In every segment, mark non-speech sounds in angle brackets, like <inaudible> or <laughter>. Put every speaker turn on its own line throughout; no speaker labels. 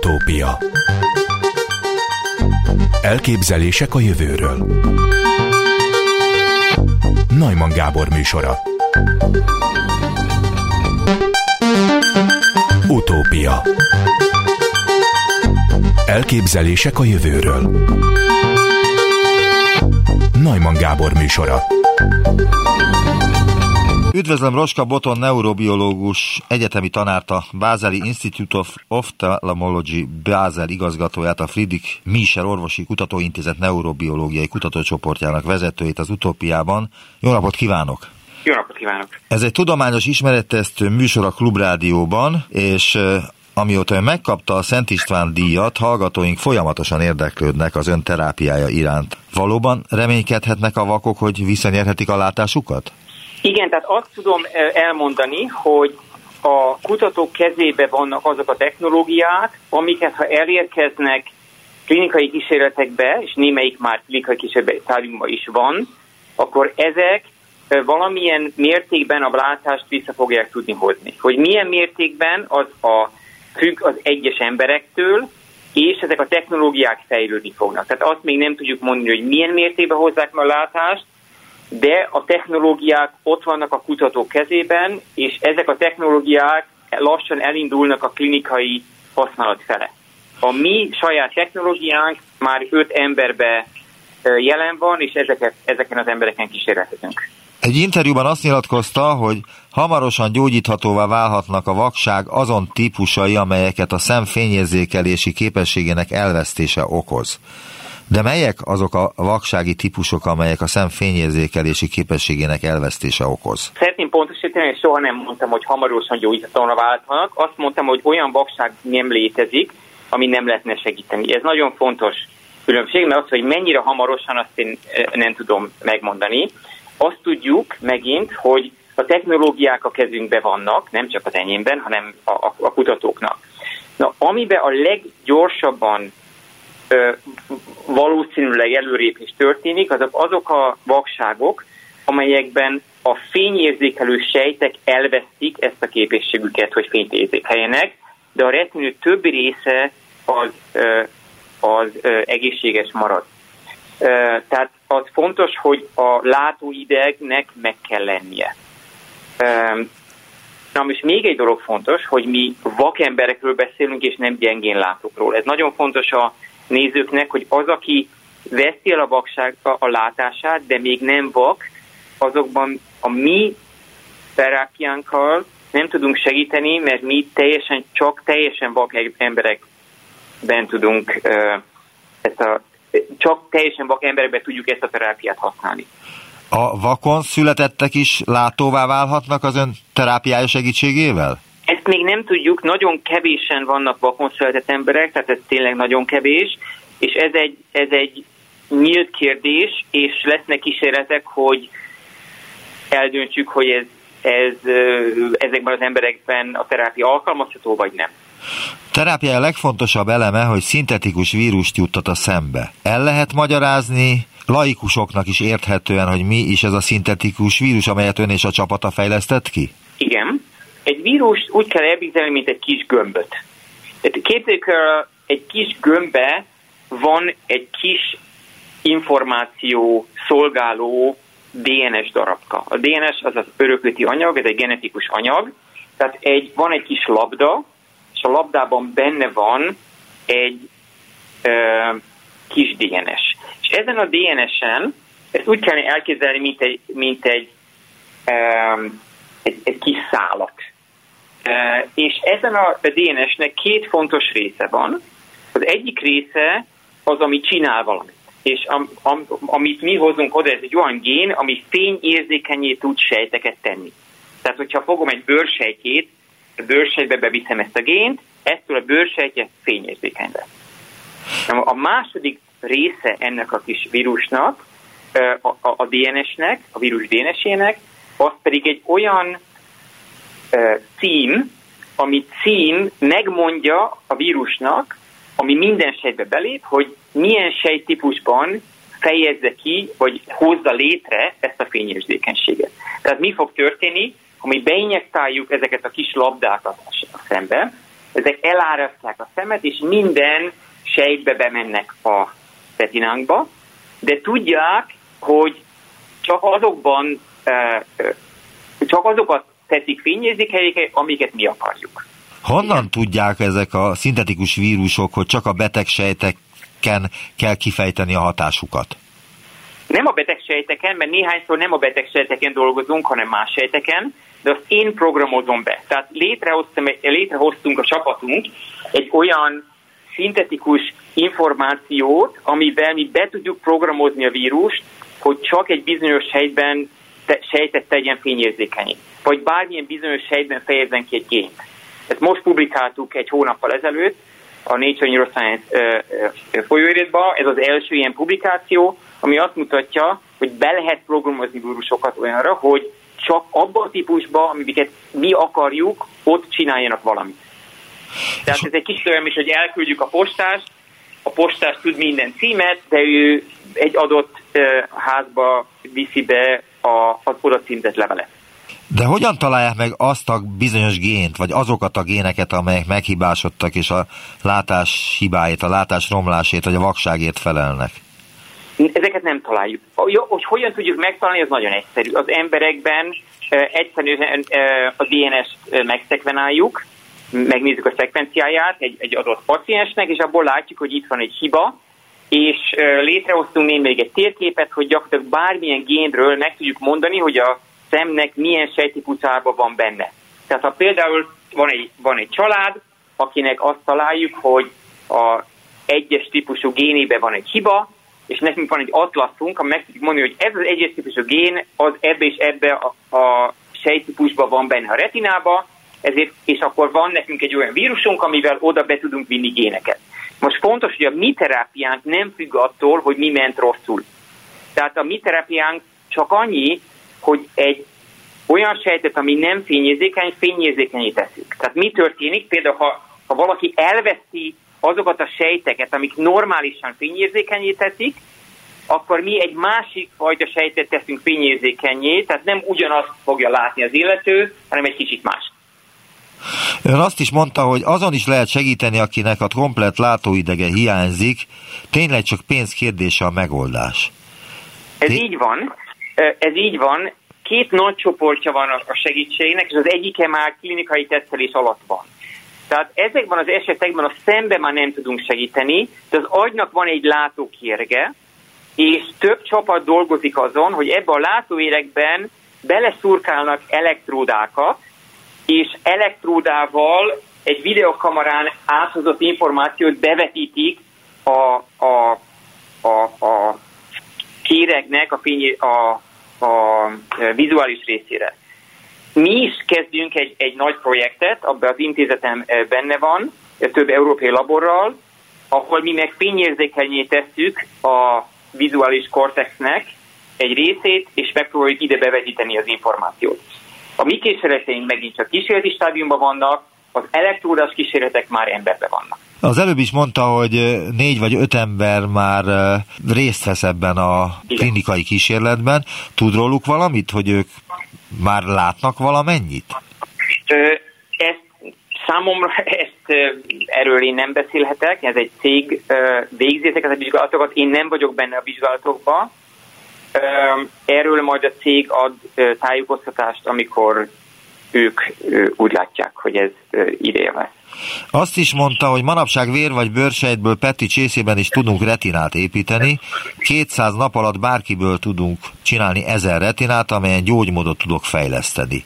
Utópia. Elképzelések a jövőről. Najman Gábor műsora. Utópia. Elképzelések a jövőről. Najman Gábor műsora
Üdvözlöm Roska Boton, neurobiológus, egyetemi tanárt, a Bázeli Institute of Ophthalmology Bázel igazgatóját, a Friedrich Miescher Orvosi Kutatóintézet neurobiológiai kutatócsoportjának vezetőjét az utópiában. Jó napot kívánok!
Jó napot kívánok!
Ez egy tudományos ismerettesztő műsor a Klubrádióban, és amióta ön megkapta a Szent István díjat, hallgatóink folyamatosan érdeklődnek az ön terápiája iránt. Valóban reménykedhetnek a vakok, hogy visszanyerhetik a látásukat?
Igen, tehát azt tudom elmondani, hogy a kutatók kezébe vannak azok a technológiák, amiket ha elérkeznek klinikai kísérletekbe, és némelyik már klinikai kísérletáriumban is van, akkor ezek valamilyen mértékben a látást vissza fogják tudni hozni. Hogy milyen mértékben az a függ az egyes emberektől, és ezek a technológiák fejlődni fognak. Tehát azt még nem tudjuk mondani, hogy milyen mértékben hozzák meg a látást, de a technológiák ott vannak a kutatók kezében, és ezek a technológiák lassan elindulnak a klinikai használat fele. A mi saját technológiánk már öt emberbe jelen van, és ezeket, ezeken az embereken kísérletezünk.
Egy interjúban azt nyilatkozta, hogy hamarosan gyógyíthatóvá válhatnak a vakság azon típusai, amelyeket a szem fényérzékelési képességének elvesztése okoz. De melyek azok a vaksági típusok, amelyek a szem fényérzékelési képességének elvesztése okoz?
Szeretném pontosítani, hogy soha nem mondtam, hogy hamarosan gyógyíthatóan válthanak. Azt mondtam, hogy olyan vakság nem létezik, ami nem lehetne segíteni. Ez nagyon fontos különbség, mert az, hogy mennyire hamarosan, azt én eh, nem tudom megmondani. Azt tudjuk megint, hogy a technológiák a kezünkben vannak, nem csak az enyémben, hanem a, a, a kutatóknak. Na, amiben a leggyorsabban valószínűleg előrépés történik, azok azok a vakságok, amelyekben a fényérzékelő sejtek elvesztik ezt a képességüket, hogy fényt érzékeljenek, de a retinő többi része az, az egészséges marad. Tehát az fontos, hogy a látóidegnek meg kell lennie. Na most még egy dolog fontos, hogy mi vakemberekről beszélünk, és nem gyengén látókról. Ez nagyon fontos a nézőknek, hogy az, aki veszi el a vakság a látását, de még nem vak, azokban a mi terápiánkkal nem tudunk segíteni, mert mi teljesen, csak teljesen vak emberekben tudunk ezt a, csak teljesen vak emberekben tudjuk ezt a terápiát használni.
A vakon születettek is látóvá válhatnak az ön terápiája segítségével?
Ezt még nem tudjuk, nagyon kevésen vannak vakon született emberek, tehát ez tényleg nagyon kevés, és ez egy, ez egy nyílt kérdés, és lesznek kísérletek, hogy eldöntsük, hogy ez, ez ezekben az emberekben a terápia alkalmazható, vagy nem.
Terápia a legfontosabb eleme, hogy szintetikus vírust juttat a szembe. El lehet magyarázni laikusoknak is érthetően, hogy mi is ez a szintetikus vírus, amelyet ön és a csapata fejlesztett ki?
Igen. Egy vírus úgy kell elbizonyítani, mint egy kis gömböt. Képzeljük, egy kis gömbbe van egy kis információ szolgáló DNS darabka. A DNS az az örököti anyag, ez egy genetikus anyag, tehát egy, van egy kis labda, és a labdában benne van egy ö, kis DNS. És ezen a DNS-en, ezt úgy kellene elképzelni, mint egy, mint egy, ö, egy, egy kis szálat. És ezen a DNS-nek két fontos része van. Az egyik része az, ami csinál valamit. És am, am, amit mi hozunk oda, ez egy olyan gén, ami fényérzékenyé tud sejteket tenni. Tehát, hogyha fogom egy bőrsejtjét, a bőrsejtbe beviszem ezt a gént, ettől a bőrsejtje fényérzékeny lesz. A második része ennek a kis vírusnak, a, a, a DNS-nek, a vírus DNS-ének, az pedig egy olyan cím, ami cím megmondja a vírusnak, ami minden sejtbe belép, hogy milyen sejttípusban fejezze ki, vagy hozza létre ezt a fényérzékenységet. Tehát mi fog történni, ha mi beinjektáljuk ezeket a kis labdákat a szembe, ezek elárasztják a szemet, és minden sejtbe bemennek a retinánkba, de tudják, hogy csak azokban, csak azokat teszik fényérzékenyek, amiket mi akarjuk.
Honnan tudják ezek a szintetikus vírusok, hogy csak a betegsejteken kell kifejteni a hatásukat?
Nem a betegsejteken, mert néhányszor nem a betegsejteken dolgozunk, hanem más sejteken, de azt én programozom be. Tehát létrehoztunk a csapatunk egy olyan szintetikus információt, amivel mi be tudjuk programozni a vírust, hogy csak egy bizonyos helyben sejtet tegyen fényérzékeny, vagy bármilyen bizonyos sejtben fejezzen ki egy gént. Ezt most publikáltuk egy hónappal ezelőtt a Nature Neuroscience folyóiratban, ez az első ilyen publikáció, ami azt mutatja, hogy be lehet programozni vírusokat olyanra, hogy csak abban a típusban, amiket mi akarjuk, ott csináljanak valamit. Tehát ez egy kis olyan is, hogy elküldjük a postást, a postás tud minden címet, de ő egy adott házba viszi be a, az oda címzett levelet.
De hogyan találják meg azt a bizonyos gént, vagy azokat a géneket, amelyek meghibásodtak, és a látás hibáit, a látás romlásét, vagy a vakságért felelnek?
Ezeket nem találjuk. Hogy hogyan tudjuk megtalálni, az nagyon egyszerű. Az emberekben egyszerűen a DNS-t megszekvenáljuk, megnézzük a szekvenciáját egy, egy adott paciensnek, és abból látjuk, hogy itt van egy hiba, és létrehoztunk még, még egy térképet, hogy gyakorlatilag bármilyen génről meg tudjuk mondani, hogy a szemnek milyen sejtípuszában van benne. Tehát ha például van egy, van egy család, akinek azt találjuk, hogy a egyes típusú génébe van egy hiba, és nekünk van egy atlaszunk, ami meg tudjuk mondani, hogy ez az egyes típusú gén, az ebbe és ebbe a, a sejtípusban van benne a retinába, ezért, és akkor van nekünk egy olyan vírusunk, amivel oda be tudunk vinni géneket. Most fontos, hogy a mi terápiánk nem függ attól, hogy mi ment rosszul. Tehát a mi terápiánk csak annyi, hogy egy olyan sejtet, ami nem fényérzékeny, fényérzékenyé teszünk. Tehát mi történik? Például, ha, ha valaki elveszi azokat a sejteket, amik normálisan fényérzékenyé teszik, akkor mi egy másik fajta sejtet teszünk fényérzékenyé, tehát nem ugyanazt fogja látni az illető, hanem egy kicsit más.
Ön azt is mondta, hogy azon is lehet segíteni, akinek a komplet látóidege hiányzik, tényleg csak pénz kérdése a megoldás.
Ez Té- így van, ez így van. Két nagy csoportja van a segítségnek, és az egyike már klinikai tesztelés alatt van. Tehát ezekben az esetekben a szembe már nem tudunk segíteni, de az agynak van egy látókérge, és több csapat dolgozik azon, hogy ebbe a látóérekben beleszurkálnak elektródákat, és elektródával egy videokamerán áthozott információt bevetítik a, a, a, a kéregnek a, fény, a, a vizuális részére. Mi is kezdünk egy, egy nagy projektet, abban az intézetem eh, benne van, több európai laborral, ahol mi meg fényérzékenyé tesszük a vizuális kortexnek egy részét, és megpróbáljuk ide bevetíteni az információt. A mi kísérleteink megint csak kísérleti stádiumban vannak, az elektródás kísérletek már emberbe vannak.
Az előbb is mondta, hogy négy vagy öt ember már részt vesz ebben a Igen. klinikai kísérletben. Tud róluk valamit, hogy ők már látnak valamennyit?
Ezt számomra <laughs> ezt erről én nem beszélhetek, ez egy cég végzi ezeket a vizsgálatokat, én nem vagyok benne a vizsgálatokban, Erről majd a cég ad tájékoztatást, amikor ők úgy látják, hogy ez ideje lesz.
Azt is mondta, hogy manapság vér vagy bőrsejtből Peti csészében is tudunk retinát építeni. 200 nap alatt bárkiből tudunk csinálni ezer retinát, amelyen gyógymódot tudok fejleszteni.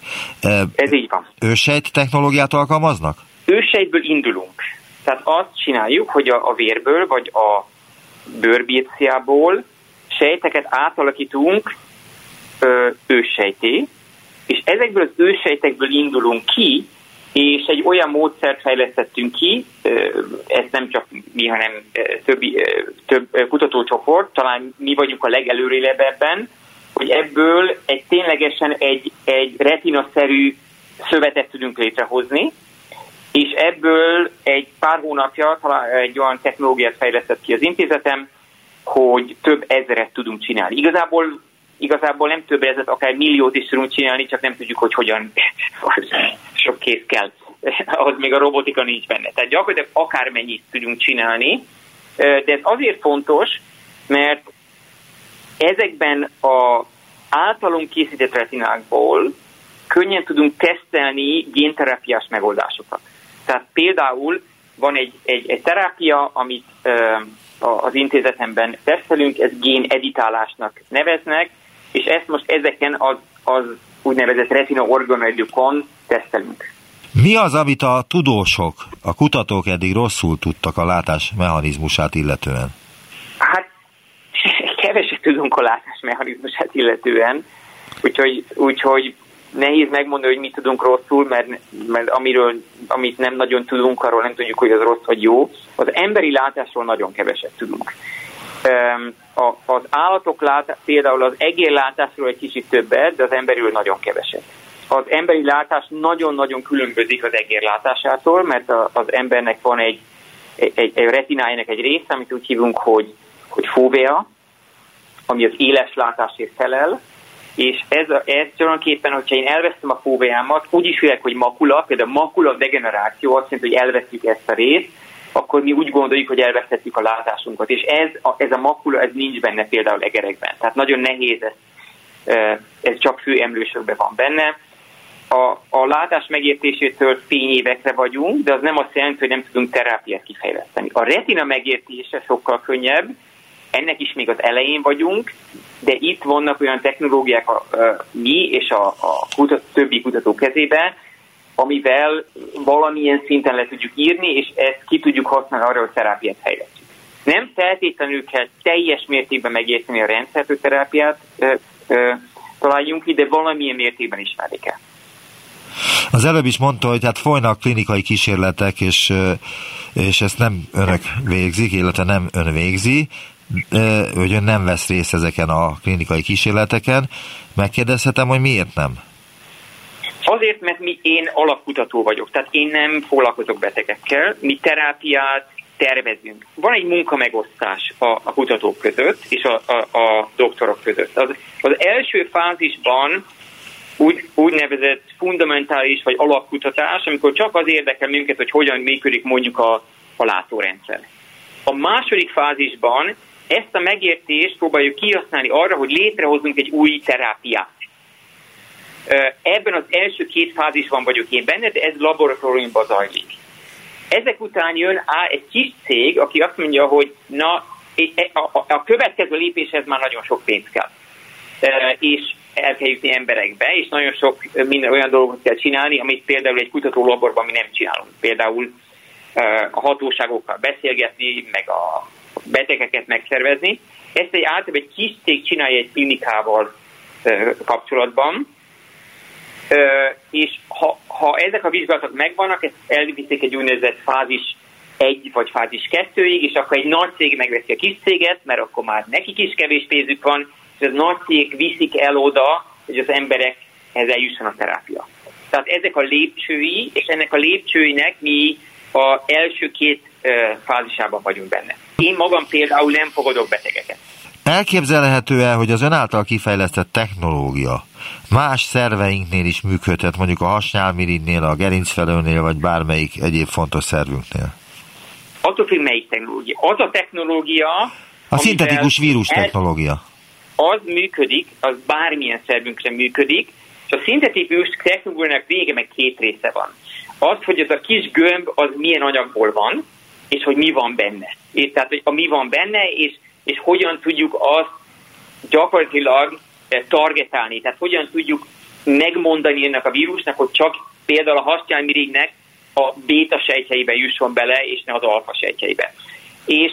Ez így van.
Ősejt technológiát alkalmaznak?
Ősejtből indulunk. Tehát azt csináljuk, hogy a, a vérből vagy a bőrbírciából sejteket átalakítunk ö, őssejté, és ezekből az őssejtekből indulunk ki, és egy olyan módszert fejlesztettünk ki, ezt nem csak mi, hanem többi, több kutatócsoport, talán mi vagyunk a legelőrélebb ebben, hogy ebből egy ténylegesen egy, egy retinaszerű szövetet tudunk létrehozni, és ebből egy pár hónapja talán egy olyan technológiát fejlesztett ki az intézetem, hogy több ezeret tudunk csinálni. Igazából, igazából nem több ezeret, akár milliót is tudunk csinálni, csak nem tudjuk, hogy hogyan <laughs> sok kész kell. ahhoz még a robotika nincs benne. Tehát gyakorlatilag akármennyit tudunk csinálni, de ez azért fontos, mert ezekben a általunk készített retinákból könnyen tudunk tesztelni génterápiás megoldásokat. Tehát például van egy, egy, egy terápia, amit az intézetemben tesztelünk, ez gén editálásnak neveznek, és ezt most ezeken az, az úgynevezett retina organoidokon tesztelünk.
Mi az, amit a tudósok, a kutatók eddig rosszul tudtak a látás mechanizmusát illetően?
Hát <laughs> keveset tudunk a látás mechanizmusát illetően, úgyhogy, úgyhogy nehéz megmondani, hogy mit tudunk rosszul, mert, mert amiről, amit nem nagyon tudunk, arról nem tudjuk, hogy az rossz vagy jó. Az emberi látásról nagyon keveset tudunk. Az állatok lát, például az egérlátásról egy kicsit többet, de az emberről nagyon keveset. Az emberi látás nagyon-nagyon különbözik az egérlátásától, mert az embernek van egy, egy, egy retinájának egy része, amit úgy hívunk, hogy, hogy fóvea, ami az éles látásért felel, és ez, ez tulajdonképpen, hogyha én elvesztem a fóveámat, úgy is félek, hogy makula, például makula degeneráció azt jelenti, hogy elvesztjük ezt a részt, akkor mi úgy gondoljuk, hogy elvesztettük a látásunkat. És ez a, ez a makula, ez nincs benne például egerekben. Tehát nagyon nehéz ez, ez csak főemlősökben van benne. A, a látás megértésétől fényévekre vagyunk, de az nem azt jelenti, hogy nem tudunk terápiát kifejleszteni. A retina megértése sokkal könnyebb, ennek is még az elején vagyunk, de itt vannak olyan technológiák a, a, mi és a, a kutat, többi kutató kezébe, amivel valamilyen szinten le tudjuk írni, és ezt ki tudjuk használni arra, hogy terápiát fejlesztjük. Nem feltétlenül kell teljes mértékben megérteni a rendszertő terápiát ö, ö, találjunk ki, de valamilyen mértékben ismerni kell.
Az előbb is mondta, hogy hát folynak klinikai kísérletek, és, és ezt nem önök végzik, illetve nem ön végzi, hogy ön nem vesz részt ezeken a klinikai kísérleteken. Megkérdezhetem, hogy miért nem?
Azért, mert mi, én alapkutató vagyok, tehát én nem foglalkozok betegekkel, mi terápiát tervezünk. Van egy munkamegosztás a, a kutatók között és a, a, a doktorok között. Az, az első fázisban úgy, úgynevezett fundamentális vagy alapkutatás, amikor csak az érdekel minket, hogy hogyan működik mondjuk a, a látórendszer. A második fázisban ezt a megértést próbáljuk kihasználni arra, hogy létrehozunk egy új terápiát. Ebben az első két fázisban vagyok én benne, de ez laboratóriumban zajlik. Ezek után jön á, egy kis cég, aki azt mondja, hogy na, e, a, következő lépéshez már nagyon sok pénz kell. És el kell jutni emberekbe, és nagyon sok minden olyan dolgot kell csinálni, amit például egy laborban mi nem csinálunk. Például a hatóságokkal beszélgetni, meg a betegeket megszervezni. Ezt egy általában egy kis cég csinálja egy klinikával kapcsolatban, és ha, ha ezek a vizsgálatok megvannak, ezt elviszik egy úgynevezett fázis egy vagy fázis kettőig, és akkor egy nagy cég megveszi a kis céget, mert akkor már nekik is kevés pénzük van, és az nagy cég viszik el oda, hogy az emberekhez eljusson a terápia. Tehát ezek a lépcsői, és ennek a lépcsőinek mi a első két fázisában vagyunk benne. Én magam például nem fogadok betegeket.
Elképzelhető-e, hogy az ön által kifejlesztett technológia más szerveinknél is működhet, mondjuk a hasnyálmirigynél, a gerincfelőnél, vagy bármelyik egyéb fontos szervünknél?
Attól függ, melyik technológia. Az a technológia...
A szintetikus vírus technológia.
Az működik, az bármilyen szervünkre működik, és a szintetikus technológiának vége meg két része van. Az, hogy ez a kis gömb, az milyen anyagból van, és hogy mi van benne. És tehát, hogy a mi van benne, és, és hogyan tudjuk azt gyakorlatilag eh, targetálni, tehát hogyan tudjuk megmondani ennek a vírusnak, hogy csak például a hasnyálmirignek a béta sejtjeibe jusson bele, és ne az alfa sejtjeibe. És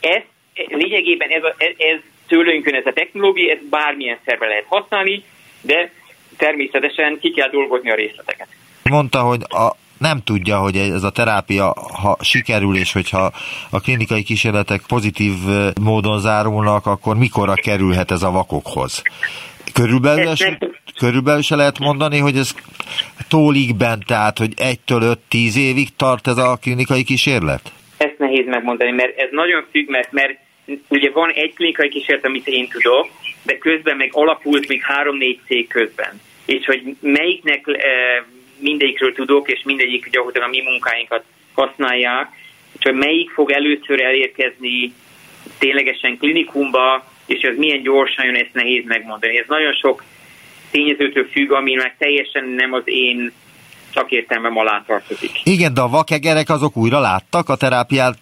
ez lényegében ez, a, ez, tőlünk ez a technológia, ez bármilyen szerve lehet használni, de természetesen ki kell dolgozni a részleteket.
Mondta, hogy a, nem tudja, hogy ez a terápia, ha sikerül, és hogyha a klinikai kísérletek pozitív módon zárulnak, akkor mikorra kerülhet ez a vakokhoz? Körülbelül, se, körülbelül se lehet mondani, hogy ez tólikben, tehát, hogy egytől öt tíz évig tart ez a klinikai kísérlet?
Ezt nehéz megmondani, mert ez nagyon függ, mert, mert ugye van egy klinikai kísérlet, amit én tudok, de közben meg alapult még három-négy cég közben. És hogy melyiknek mindegyikről tudok, és mindegyik gyakorlatilag a mi munkáinkat használják, csak melyik fog először elérkezni ténylegesen klinikumba, és ez milyen gyorsan jön, ezt nehéz megmondani. Ez nagyon sok tényezőtől függ, ami meg teljesen nem az én szakértelmem alá tartozik.
Igen, de a vakegerek azok újra láttak a terápiát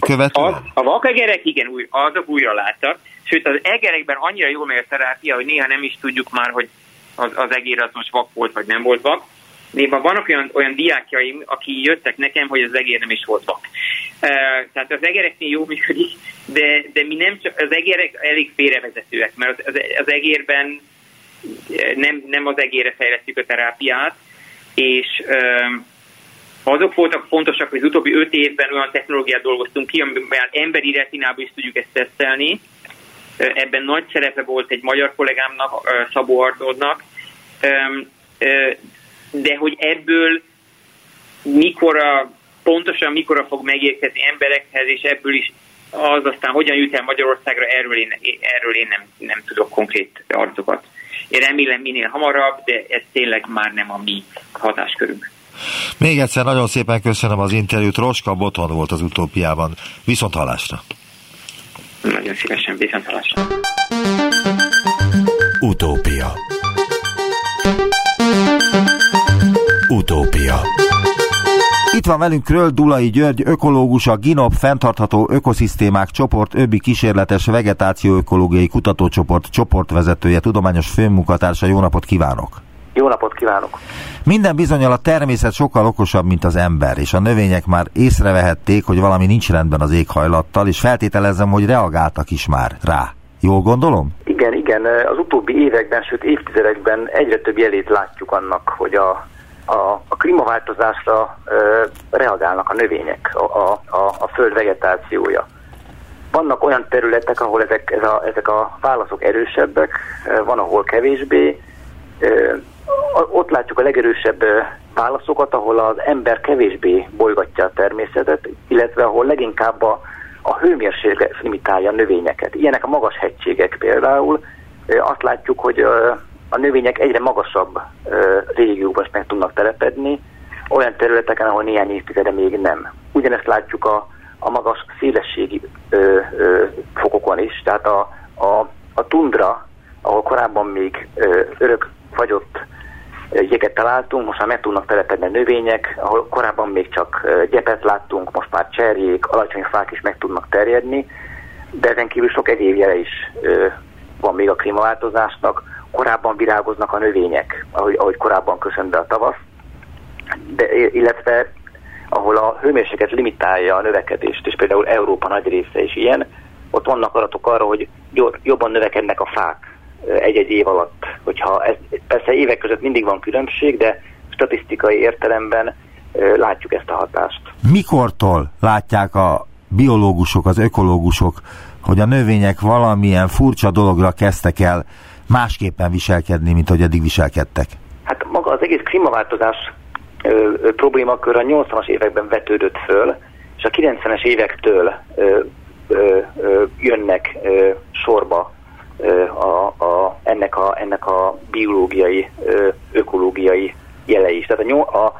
követően?
A, a vakegerek igen, új, azok újra láttak. Sőt, az egerekben annyira jól megy a terápia, hogy néha nem is tudjuk már, hogy az, az egér az most vak volt, vagy nem volt vak. Néha vannak olyan, olyan diákjaim, akik jöttek nekem, hogy az egér nem is volt vak. Tehát az egereknél jó működik, de, de mi nem csak, az egerek elég félrevezetőek, mert az, az, az egérben nem, nem az egére fejlesztjük a terápiát, és azok voltak fontosak, hogy az utóbbi öt évben olyan technológiát dolgoztunk ki, amivel emberi retinában is tudjuk ezt tesztelni. Ebben nagy szerepe volt egy magyar kollégámnak, Szabó Arnoldnak, de hogy ebből mikor a, pontosan mikor fog megérkezni emberekhez, és ebből is az aztán hogyan jut el Magyarországra, erről én, erről én nem, nem tudok konkrét arcokat. Én remélem minél hamarabb, de ez tényleg már nem a mi hatáskörünk.
Még egyszer nagyon szépen köszönöm az interjút. Roska Boton volt az utópiában. Viszont hallásra.
Nagyon szívesen, viszont hallásra.
Utópia
itt van velünk Kröll Dulai György, ökológus, a GINOP fenntartható ökoszisztémák csoport, öbbi kísérletes vegetációökológiai kutatócsoport csoportvezetője, tudományos főmunkatársa. Jó napot kívánok!
Jó napot kívánok!
Minden bizonyal a természet sokkal okosabb, mint az ember, és a növények már észrevehették, hogy valami nincs rendben az éghajlattal, és feltételezem, hogy reagáltak is már rá. Jól gondolom?
Igen, igen. Az utóbbi években, sőt évtizedekben egyre több jelét látjuk annak, hogy a a, a klímaváltozásra ö, reagálnak a növények, a, a, a föld vegetációja. Vannak olyan területek, ahol ezek, ez a, ezek a válaszok erősebbek, van, ahol kevésbé. Ö, ott látjuk a legerősebb válaszokat, ahol az ember kevésbé bolygatja a természetet, illetve ahol leginkább a, a hőmérséklet limitálja a növényeket. Ilyenek a magas hegységek például. Azt látjuk, hogy a növények egyre magasabb régióban meg tudnak telepedni, olyan területeken, ahol néhány évtizede még nem. Ugyanezt látjuk a, a magas szélességi ö, ö, fokokon is, tehát a, a, a tundra, ahol korábban még ö, örök fagyott jeget találtunk, most már meg tudnak telepedni növények, ahol korábban még csak gyepet láttunk, most már cserjék, alacsony fák is meg tudnak terjedni, de ezen kívül sok egyéb jele is ö, van még a klímaváltozásnak, korábban virágoznak a növények, ahogy, ahogy korábban köszönt be a tavasz, de, illetve ahol a hőmérséklet limitálja a növekedést, és például Európa nagy része is ilyen, ott vannak adatok arra, hogy jobban növekednek a fák egy-egy év alatt. Hogyha ez, persze évek között mindig van különbség, de statisztikai értelemben látjuk ezt a hatást.
Mikortól látják a biológusok, az ökológusok, hogy a növények valamilyen furcsa dologra kezdtek el másképpen viselkedni, mint ahogy eddig viselkedtek?
Hát maga az egész klímaváltozás ö, ö, problémakör a 80-as években vetődött föl, és a 90-es évektől ö, ö, ö, jönnek ö, sorba ö, a, a, ennek, a, ennek a biológiai, ö, ökológiai jelei is. Tehát a, a,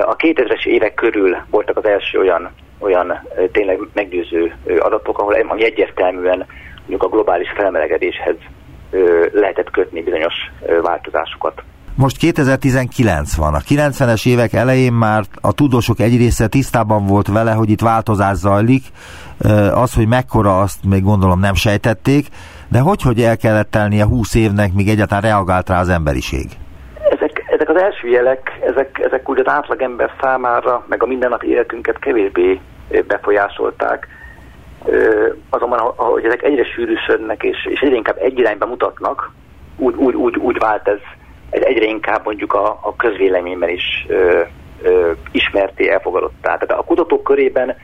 a 2000-es évek körül voltak az első olyan, olyan tényleg meggyőző adatok, ahol egyértelműen mondjuk a globális felmelegedéshez lehetett kötni bizonyos változásokat.
Most 2019 van. A 90-es évek elején már a tudósok egy része tisztában volt vele, hogy itt változás zajlik. Az, hogy mekkora, azt még gondolom nem sejtették, de hogy, hogy el kellett telnie 20 évnek, míg egyáltalán reagált rá az emberiség?
Ezek, ezek az első jelek, ezek, ezek úgy az átlagember számára, meg a mindennapi életünket kevésbé befolyásolták azonban, ahogy ezek egyre sűrűsödnek és, és egyre inkább egy irányba mutatnak, úgy, úgy, úgy, úgy vált ez, ez egyre inkább mondjuk a, a közvéleményben is ö, ö, ismerté, elfogadottá. Tehát a kutatók körében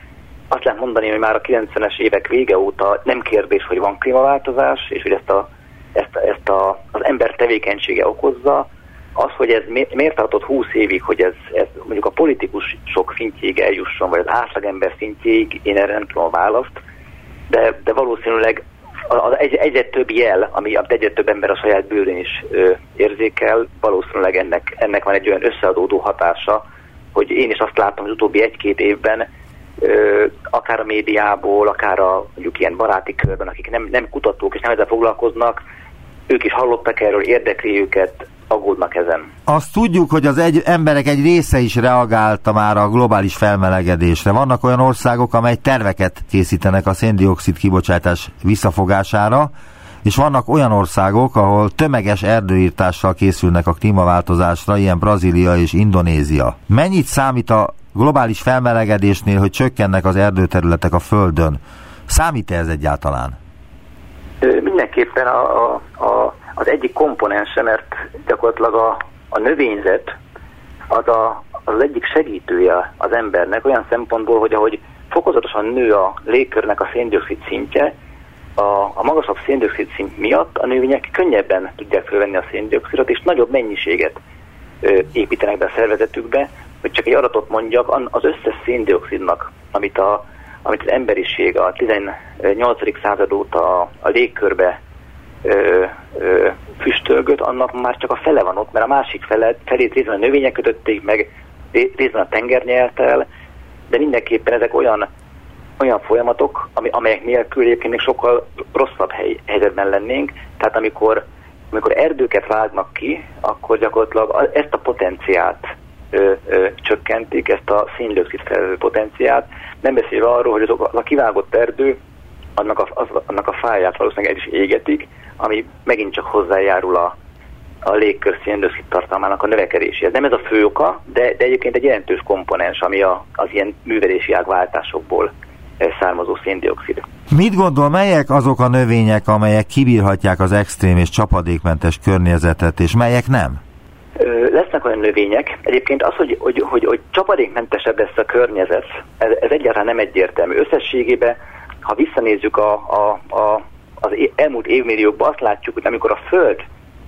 azt lehet mondani, hogy már a 90-es évek vége óta nem kérdés, hogy van klímaváltozás, és hogy ezt, a, ezt, ezt a, az ember tevékenysége okozza, az, hogy ez miért tartott 20 évig, hogy ez, ez mondjuk a politikus sok szintjéig eljusson, vagy az átlagember szintjéig, én erre nem tudom a választ, de, de valószínűleg az egy, egyre több jel, ami egyre több ember a saját bőrén is ö, érzékel, valószínűleg ennek, ennek van egy olyan összeadódó hatása, hogy én is azt látom az utóbbi egy-két évben, ö, akár a médiából, akár a mondjuk ilyen baráti körben, akik nem, nem kutatók és nem ezzel foglalkoznak, ők is hallottak erről, érdekli őket, aggódnak ezen.
Azt tudjuk, hogy az egy, emberek egy része is reagálta már a globális felmelegedésre. Vannak olyan országok, amely terveket készítenek a széndiokszid kibocsátás visszafogására, és vannak olyan országok, ahol tömeges erdőírtással készülnek a klímaváltozásra, ilyen Brazília és Indonézia. Mennyit számít a globális felmelegedésnél, hogy csökkennek az erdőterületek a Földön? Számít -e ez egyáltalán?
Mindenképpen a, a, a az egyik komponense, mert gyakorlatilag a, a növényzet az, a, az egyik segítője az embernek olyan szempontból, hogy ahogy fokozatosan nő a légkörnek a széndiokszid szintje, a, a magasabb széndiokszid szint miatt a növények könnyebben tudják fölvenni a széndiokszidot, és nagyobb mennyiséget ö, építenek be a szervezetükbe. Hogy csak egy adatot mondjak, az összes széndiokszidnak, amit, a, amit az emberiség a 18. század óta a, a légkörbe ö, ö, füstölgött, annak már csak a fele van ott, mert a másik fele, felét részben a növények kötötték meg, részben a tenger nyelt el, de mindenképpen ezek olyan, olyan folyamatok, ami, amelyek nélkül egyébként még sokkal rosszabb hely, helyzetben lennénk. Tehát amikor, amikor erdőket vágnak ki, akkor gyakorlatilag ezt a potenciát ö, ö, csökkentik, ezt a színlőkszit felvő potenciát, nem beszélve arról, hogy azok, az a kivágott erdő, annak a, az, annak a fáját valószínűleg el is égetik, ami megint csak hozzájárul a, a légkör széndiokszid tartalmának a növekedéséhez. Nem ez a fő oka, de, de egyébként egy jelentős komponens, ami a, az ilyen művelési ágváltásokból eh, származó széndiokszid.
Mit gondol, melyek azok a növények, amelyek kibírhatják az extrém és csapadékmentes környezetet, és melyek nem?
Lesznek olyan növények. Egyébként az, hogy, hogy, hogy, hogy csapadékmentesebb lesz a környezet, ez, ez egyáltalán nem egyértelmű. Összességében, ha visszanézzük a, a, a az elmúlt évmilliókban azt látjuk, hogy amikor a Föld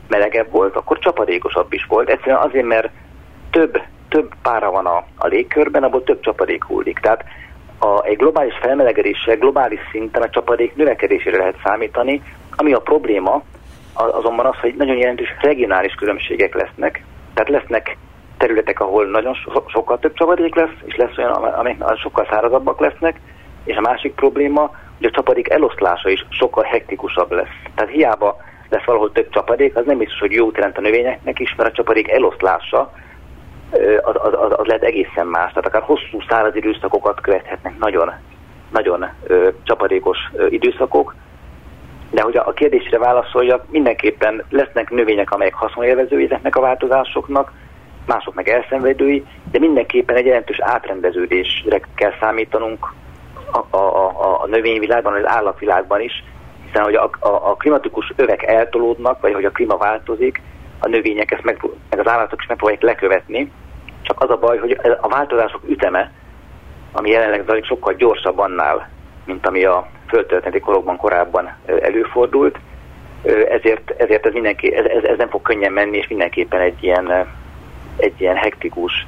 melegebb volt, akkor csapadékosabb is volt. Egyszerűen azért, mert több, több pára van a, a légkörben, abból több csapadék hullik. Tehát a, egy globális felmelegedéssel, globális szinten a csapadék növekedésére lehet számítani, ami a probléma, azonban az, hogy nagyon jelentős regionális különbségek lesznek. Tehát lesznek területek, ahol nagyon so, sokkal több csapadék lesz, és lesz olyan, amelyek sokkal szárazabbak lesznek, és a másik probléma, hogy a csapadék eloszlása is sokkal hektikusabb lesz. Tehát hiába lesz valahol több csapadék, az nem biztos, hogy jót jelent a növényeknek is, mert a csapadék eloszlása az, az, az, az lehet egészen más. Tehát akár hosszú száraz időszakokat követhetnek nagyon, nagyon ö, csapadékos ö, időszakok, de hogy a kérdésre válaszoljak, mindenképpen lesznek növények, amelyek haszonélvezői ezeknek a változásoknak, mások meg elszenvedői, de mindenképpen egy jelentős átrendeződésre kell számítanunk a, a, a, növényvilágban, az állatvilágban is, hiszen hogy a, a, a klimatikus övek eltolódnak, vagy hogy a klíma változik, a növények ezt meg, meg az állatok is megpróbálják lekövetni, csak az a baj, hogy a változások üteme, ami jelenleg zajlik, sokkal gyorsabb annál, mint ami a földtörténeti korokban korábban előfordult, ezért, ezért ez, mindenki, ez, ez nem fog könnyen menni, és mindenképpen egy ilyen, egy ilyen hektikus,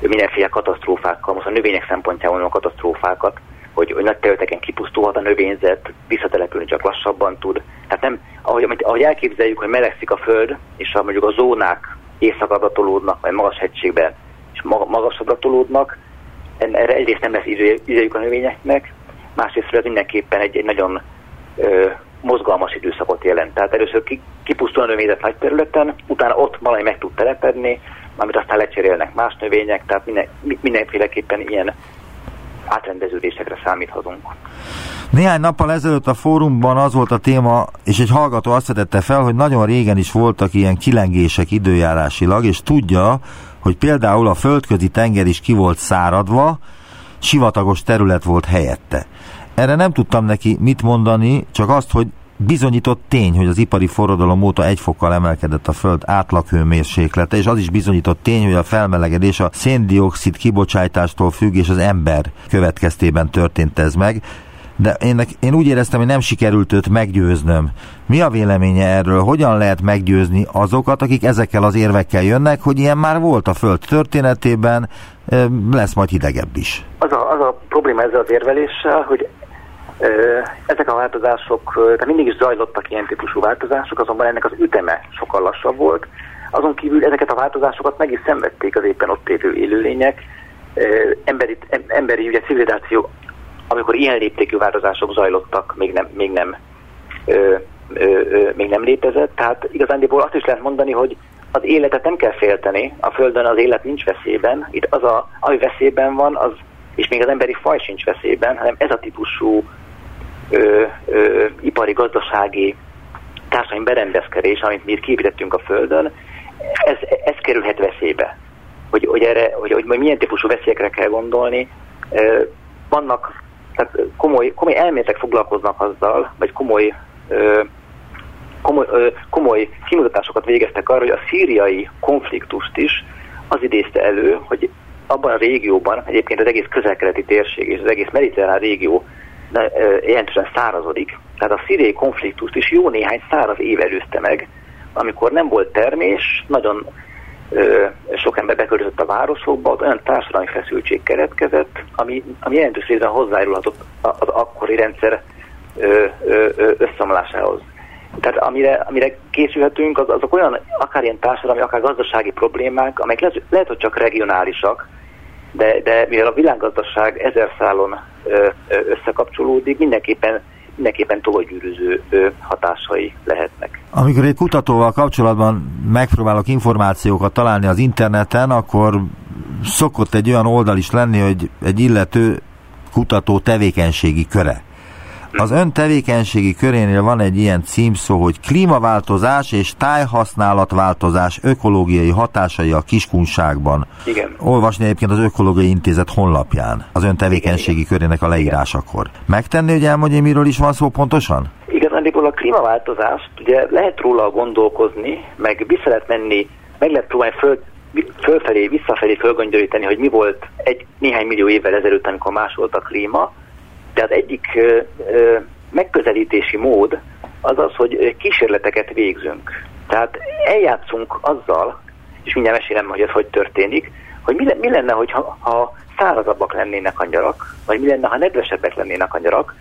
mindenféle katasztrófákkal, most a növények szempontjából a katasztrófákat hogy, hogy nagy területeken kipusztulhat a növényzet, visszatelepülni csak lassabban tud. Tehát nem, ahogy, ahogy elképzeljük, hogy melegszik a föld, és ha mondjuk a zónák éjszakabbra tolódnak, vagy magas hegységben, és magasabbra tolódnak, erre egyrészt nem lesz idejük a növényeknek, másrészt ez mindenképpen egy, egy nagyon ö, mozgalmas időszakot jelent. Tehát először kipusztul a növényzet nagy területen, utána ott valami meg tud telepedni, amit aztán lecserélnek más növények, tehát minden, mindenféleképpen ilyen átrendeződésekre számíthatunk.
Néhány nappal ezelőtt a fórumban az volt a téma, és egy hallgató azt vetette fel, hogy nagyon régen is voltak ilyen kilengések időjárásilag, és tudja, hogy például a földközi tenger is ki volt száradva, sivatagos terület volt helyette. Erre nem tudtam neki mit mondani, csak azt, hogy bizonyított tény, hogy az ipari forradalom óta egy fokkal emelkedett a Föld átlaghőmérséklete, és az is bizonyított tény, hogy a felmelegedés a széndiokszid kibocsátástól függ, és az ember következtében történt ez meg. De én, én úgy éreztem, hogy nem sikerült őt meggyőznöm. Mi a véleménye erről? Hogyan lehet meggyőzni azokat, akik ezekkel az érvekkel jönnek, hogy ilyen már volt a Föld történetében, lesz majd hidegebb is?
Az a, az a probléma ezzel az érveléssel, hogy Ezek a változások, tehát mindig is zajlottak ilyen típusú változások, azonban ennek az üteme sokkal lassabb volt. Azon kívül ezeket a változásokat meg is szenvedték az éppen ott élő élőlények. Emberi, emberi ugye civilizáció, amikor ilyen léptékű változások zajlottak, még nem, még nem, ö, ö, ö, még nem létezett. Tehát igazándiból azt is lehet mondani, hogy az életet nem kell félteni, a Földön az élet nincs veszélyben, itt az, a, ami veszélyben van, az, és még az emberi faj sincs veszélyben, hanem ez a típusú ö, ö, ipari, gazdasági társadalmi berendezkedés, amit mi képítettünk a Földön, ez, ez kerülhet veszélybe. Hogy, hogy, erre, hogy, hogy milyen típusú veszélyekre kell gondolni. Vannak, tehát komoly, komoly elméletek foglalkoznak azzal, vagy komoly, komoly, komoly kimutatásokat végeztek arra, hogy a szíriai konfliktust is az idézte elő, hogy abban a régióban, egyébként az egész közelkeleti térség és az egész mediterrán régió jelentősen szárazodik. Tehát a szíriai konfliktust is jó néhány száraz év előzte meg, amikor nem volt termés, nagyon ö, sok ember beköltözött a városokba, ott olyan társadalmi feszültség keretkezett, ami, ami jelentős részben hozzájárulhatott az akkori rendszer ö, ö, összeomlásához. Tehát amire, amire készülhetünk, az, azok olyan akár ilyen társadalmi, akár gazdasági problémák, amelyek lehet, lehet hogy csak regionálisak, de, de mivel a világgazdaság ezer szálon összekapcsolódik, mindenképpen mindenképpen tovagyűrűző hatásai lehetnek.
Amikor egy kutatóval kapcsolatban megpróbálok információkat találni az interneten, akkor szokott egy olyan oldal is lenni, hogy egy illető kutató tevékenységi köre. Az ön tevékenységi körénél van egy ilyen címszó, hogy klímaváltozás és tájhasználatváltozás ökológiai hatásai a kiskunságban.
Igen.
Olvasni egyébként az Ökológiai Intézet honlapján az ön tevékenységi igen, körének a leírásakor. Megtenni, hogy elmondja, miről is van szó pontosan?
Igazándiból a klímaváltozást ugye lehet róla gondolkozni, meg vissza lehet menni, meg lehet próbálni föl, fölfelé, visszafelé fölgöngyöríteni, hogy mi volt egy néhány millió évvel ezelőtt, amikor más volt a klíma, az egyik megközelítési mód az az, hogy kísérleteket végzünk. Tehát eljátszunk azzal, és mindjárt mesélem, hogy ez hogy történik, hogy mi, mi lenne, hogyha, ha szárazabbak lennének a nyarak, vagy mi lenne, ha nedvesebbek lennének a nyarak.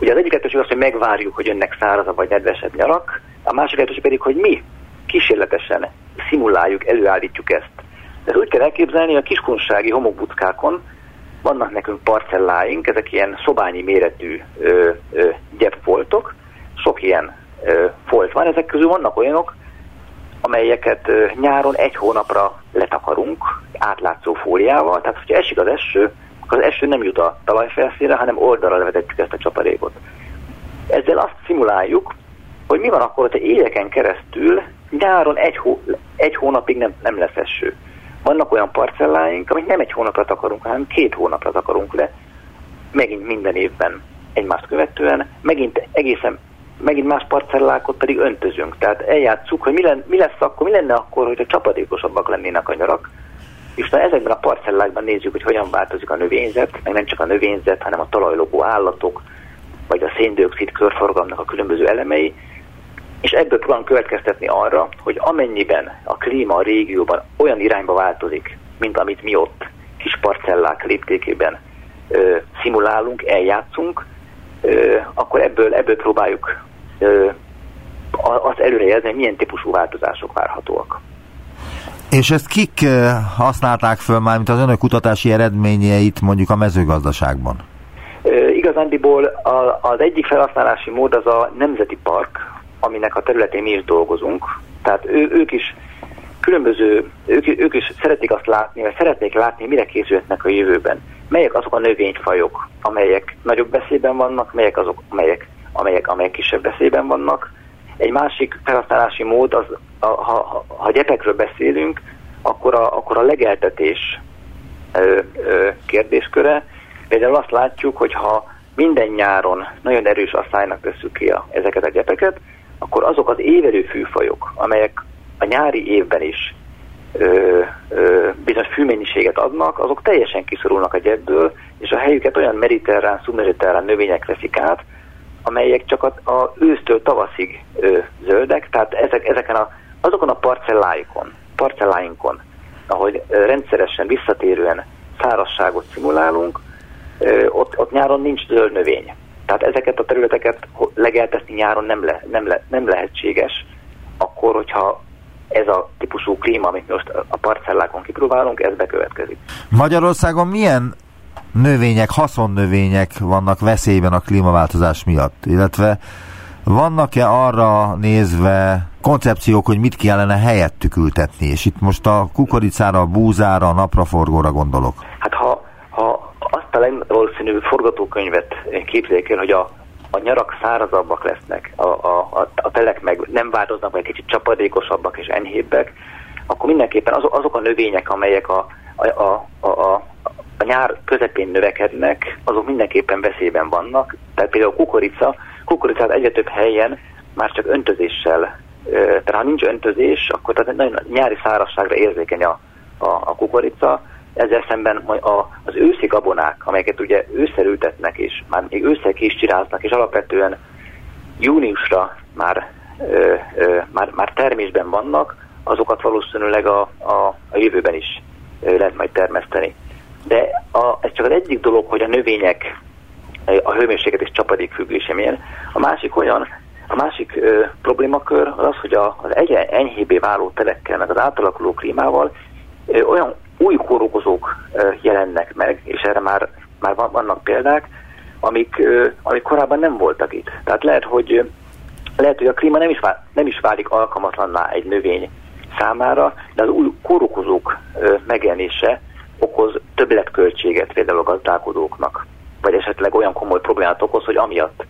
Ugye az egyik lehetőség az, hogy megvárjuk, hogy önnek szárazabb vagy nedvesebb nyarak, a másik lehetőség pedig, hogy mi kísérletesen szimuláljuk, előállítjuk ezt. De úgy kell elképzelni, hogy a kiskunsági homokbuckákon vannak nekünk parcelláink, ezek ilyen szobányi méretű ö, ö, gyepfoltok, sok ilyen ö, folt van, ezek közül vannak olyanok, amelyeket ö, nyáron egy hónapra letakarunk átlátszó fóliával, tehát hogyha esik az eső, akkor az eső nem jut a talajfelszínre, hanem oldalra levetetjük ezt a csapadékot. Ezzel azt szimuláljuk, hogy mi van akkor, hogyha éveken keresztül nyáron egy, hó, egy hónapig nem, nem lesz eső. Vannak olyan parcelláink, amit nem egy hónapra takarunk, hanem két hónapra takarunk le, megint minden évben egymást követően, megint egészen megint más parcellákot pedig öntözünk. Tehát eljátszuk, hogy mi, len, mi lesz akkor, mi lenne akkor, hogyha csapadékosabbak lennének a nyarak, és na ezekben a parcellákban nézzük, hogy hogyan változik a növényzet, meg nem csak a növényzet, hanem a talajlogó állatok, vagy a széndiokszid körforgalomnak a különböző elemei, és ebből próbálom következtetni arra, hogy amennyiben a klíma a régióban olyan irányba változik, mint amit mi ott kis parcellák léptékében ö, szimulálunk, eljátszunk, ö, akkor ebből, ebből próbáljuk ö, azt előrejelzni, hogy milyen típusú változások várhatóak.
És ezt kik használták föl már, mint az önök kutatási eredményeit mondjuk a mezőgazdaságban?
Igazándiból az egyik felhasználási mód az a Nemzeti Park, aminek a területén mi is dolgozunk. Tehát ő, ők is különböző, ők, ők is szeretik azt látni, vagy szeretnék látni, mire készülhetnek a jövőben. Melyek azok a növényfajok, amelyek nagyobb veszélyben vannak, melyek azok, amelyek, amelyek, amelyek kisebb veszélyben vannak. Egy másik felhasználási mód, az, a, ha, ha gyepekről beszélünk, akkor a, akkor a legeltetés ö, ö, kérdésköre. Például azt látjuk, hogy ha minden nyáron nagyon erős asszálynak veszük ki a, ezeket a gyepeket, akkor azok az évelő fűfajok, amelyek a nyári évben is ö, ö, bizonyos fűmennyiséget adnak, azok teljesen kiszorulnak a gyepből, és a helyüket olyan mediterrán, szubmediterrán növények veszik át, amelyek csak a, a ősztől tavaszig ö, zöldek, tehát ezek, ezeken a, azokon a parcelláikon, parcelláinkon, ahogy rendszeresen, visszatérően szárasságot szimulálunk, ö, ott, ott nyáron nincs zöld növény. Tehát ezeket a területeket legeltetni nyáron nem, le, nem, le, nem lehetséges, akkor, hogyha ez a típusú klíma, amit most a parcellákon kipróbálunk, ez bekövetkezik.
Magyarországon milyen növények, haszonnövények vannak veszélyben a klímaváltozás miatt? Illetve vannak-e arra nézve koncepciók, hogy mit kellene helyettük ültetni? És itt most a kukoricára, a búzára, a napraforgóra gondolok.
Hát ha, a legvalószínűbb forgatókönyvet képzeljék el, hogy a, a nyarak szárazabbak lesznek, a, a, a, a telek meg nem változnak, vagy kicsit csapadékosabbak és enyhébbek, akkor mindenképpen azok, azok a növények, amelyek a, a, a, a, a nyár közepén növekednek, azok mindenképpen veszélyben vannak. Tehát például a kukorica, kukoricát egyre több helyen már csak öntözéssel, tehát ha nincs öntözés, akkor tehát nagyon nyári szárazságra érzékeny a, a, a kukorica, ezzel szemben az őszi gabonák, amelyeket ugye ősszel ültetnek, és már még ősszel ki is csiráznak, és alapvetően júniusra már, ö, ö, már, már termésben vannak, azokat valószínűleg a, a, a jövőben is lehet majd termeszteni. De a, ez csak az egyik dolog, hogy a növények a hőmérséklet és csapadék függése milyen. A másik olyan, a másik ö, problémakör az az, hogy a, az egyre enyhébbé váló telekkel, meg az átalakuló klímával ö, olyan új kórokozók jelennek meg, és erre már, már vannak példák, amik, amik korábban nem voltak itt. Tehát lehet, hogy lehet, hogy a klíma nem is, vál, nem is válik alkalmatlanná egy növény számára, de az új kórokozók megjelenése okoz többletköltséget például a gazdálkodóknak vagy esetleg olyan komoly problémát okoz, hogy amiatt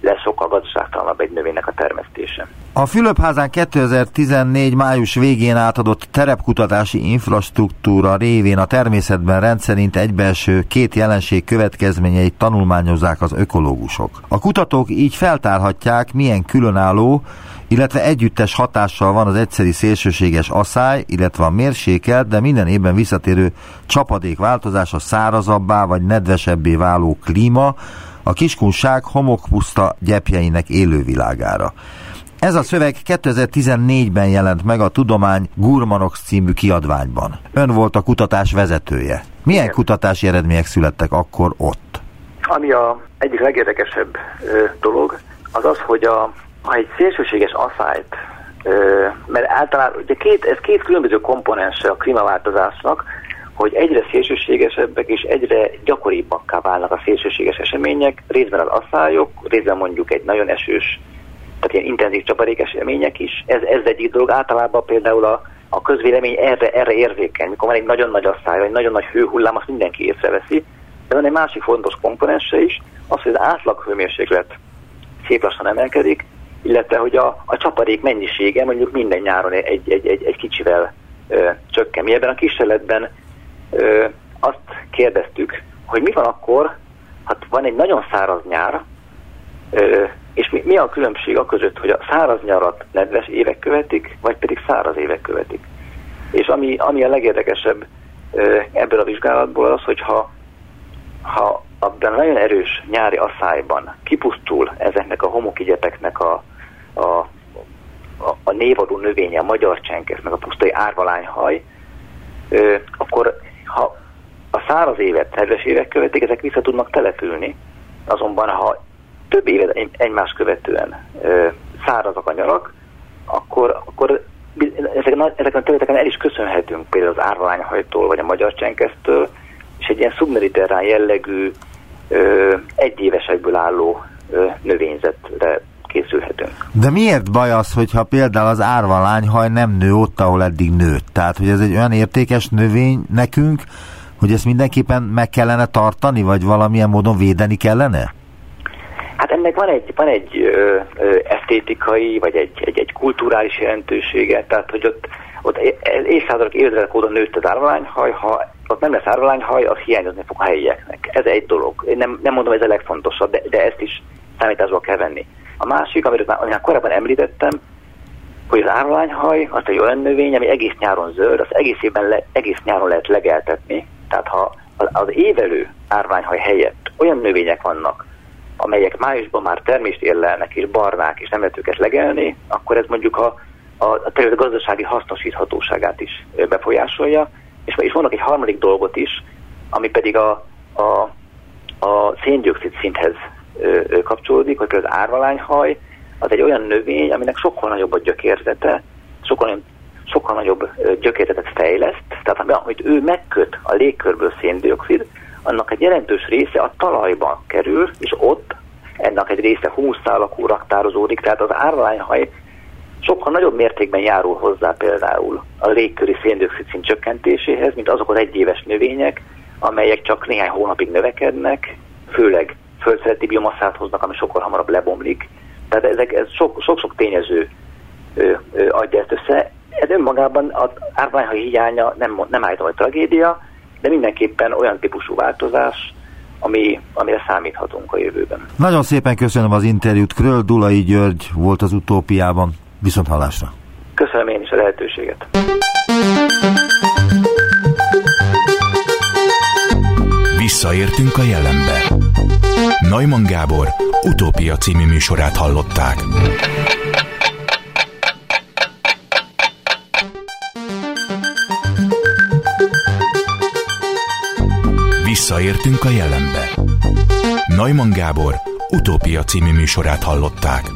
lesz sokkal gazdaságtalanabb egy növénynek a termesztése.
A Fülöpházán 2014 május végén átadott terepkutatási infrastruktúra révén a természetben rendszerint egybeeső két jelenség következményeit tanulmányozzák az ökológusok. A kutatók így feltárhatják, milyen különálló, illetve együttes hatással van az egyszeri szélsőséges asszály, illetve a mérsékelt, de minden évben visszatérő csapadékváltozás a szárazabbá vagy nedvesebbé váló klíma, a kiskunság homokpuszta gyepjeinek élővilágára. Ez a szöveg 2014-ben jelent meg a Tudomány Gurmanox című kiadványban. Ön volt a kutatás vezetője. Milyen Igen. kutatási eredmények születtek akkor ott?
Ami a egyik legérdekesebb ö, dolog, az az, hogy a, ha egy szélsőséges asszályt, ö, mert általában ugye két, ez két különböző komponense a klímaváltozásnak, hogy egyre szélsőségesebbek és egyre gyakoribbakká válnak a szélsőséges események, részben az asszályok, részben mondjuk egy nagyon esős, tehát ilyen intenzív csapadék események is. Ez, ez egyik dolog, általában például a, a közvélemény erre, erre érzékeny. Mikor van egy nagyon nagy asszály, vagy nagyon nagy hőhullám, azt mindenki észreveszi. De van egy másik fontos komponense is, az, hogy az átlag hőmérséklet szép lassan emelkedik, illetve hogy a, a csapadék mennyisége mondjuk minden nyáron egy, egy, egy, egy kicsivel ö, csökken. Mi ebben a kísérletben ö, azt kérdeztük, hogy mi van akkor, hát van egy nagyon száraz nyár, ö, és mi, mi a különbség a között, hogy a száraz nyarat nedves évek követik, vagy pedig száraz évek követik. És ami, ami a legérdekesebb ö, ebből a vizsgálatból az, hogy ha, ha abban nagyon erős nyári asszályban kipusztul ezeknek a homokigyepeknek a, a, a, a névadó növénye, a magyar csenkes, meg a pusztai árvalányhaj, ö, akkor ha a száraz évet, nedves évek követik, ezek vissza tudnak települni, azonban ha több évet egymás követően szárazak a nyarak, akkor, akkor ezeken, ezeken a területeken el is köszönhetünk például az árványhajtól, vagy a magyar csenkesztől, és egy ilyen szubmediterrán jellegű ö, egyévesekből álló ö, növényzetre készülhetünk.
De miért baj az, hogyha például az árvalányhaj nem nő ott, ahol eddig nőtt? Tehát, hogy ez egy olyan értékes növény nekünk, hogy ezt mindenképpen meg kellene tartani, vagy valamilyen módon védeni kellene?
Hát ennek van egy, van egy ö, ö, esztétikai, vagy egy, egy, egy kulturális jelentősége, tehát hogy ott, ott évszázadok, évtizedek óta nőtt az árvalányhaj, ha ott nem lesz árvalányhaj, az hiányozni fog a helyieknek. Ez egy dolog. Én nem, nem mondom, ez a legfontosabb, de, de ezt is számításba kell venni. A másik, amit már, már korábban említettem, hogy az árványhaj az egy olyan növény, ami egész nyáron zöld, az egész évben le, egész nyáron lehet legeltetni. Tehát ha az évelő árványhaj helyett olyan növények vannak, amelyek májusban már termést érlelnek és barnák, és nem lehet őket legelni, akkor ez mondjuk a, a, a terület gazdasági hasznosíthatóságát is befolyásolja. És, és vannak egy harmadik dolgot is, ami pedig a, a a széndiokszid szinthez kapcsolódik, hogy az árvalányhaj az egy olyan növény, aminek sokkal nagyobb a gyökérzete, sokkal, sokkal nagyobb gyökérzetet fejleszt, tehát amit ő megköt a légkörből széndiokszid, annak egy jelentős része a talajba kerül, és ott ennek egy része humuszálakú raktározódik, tehát az árvalányhaj sokkal nagyobb mértékben járul hozzá például a légköri széndiokszid szint csökkentéséhez, mint azok az egyéves növények, amelyek csak néhány hónapig növekednek, főleg földszereti biomasszát hoznak, ami sokkal hamarabb lebomlik. Tehát ezek, ez sok-sok tényező ö, ö, adja ezt össze. Ez önmagában az árványha hiánya nem, nem állítom, hogy tragédia, de mindenképpen olyan típusú változás, ami, amire számíthatunk a jövőben.
Nagyon szépen köszönöm az interjút. Kröll Dulai György volt az utópiában. Viszont hallásra.
Köszönöm én is a lehetőséget.
Visszaértünk a jelenbe. Neumann Gábor utópia című műsorát hallották. Visszaértünk a jelenbe. Neumann Gábor utópia című műsorát hallották.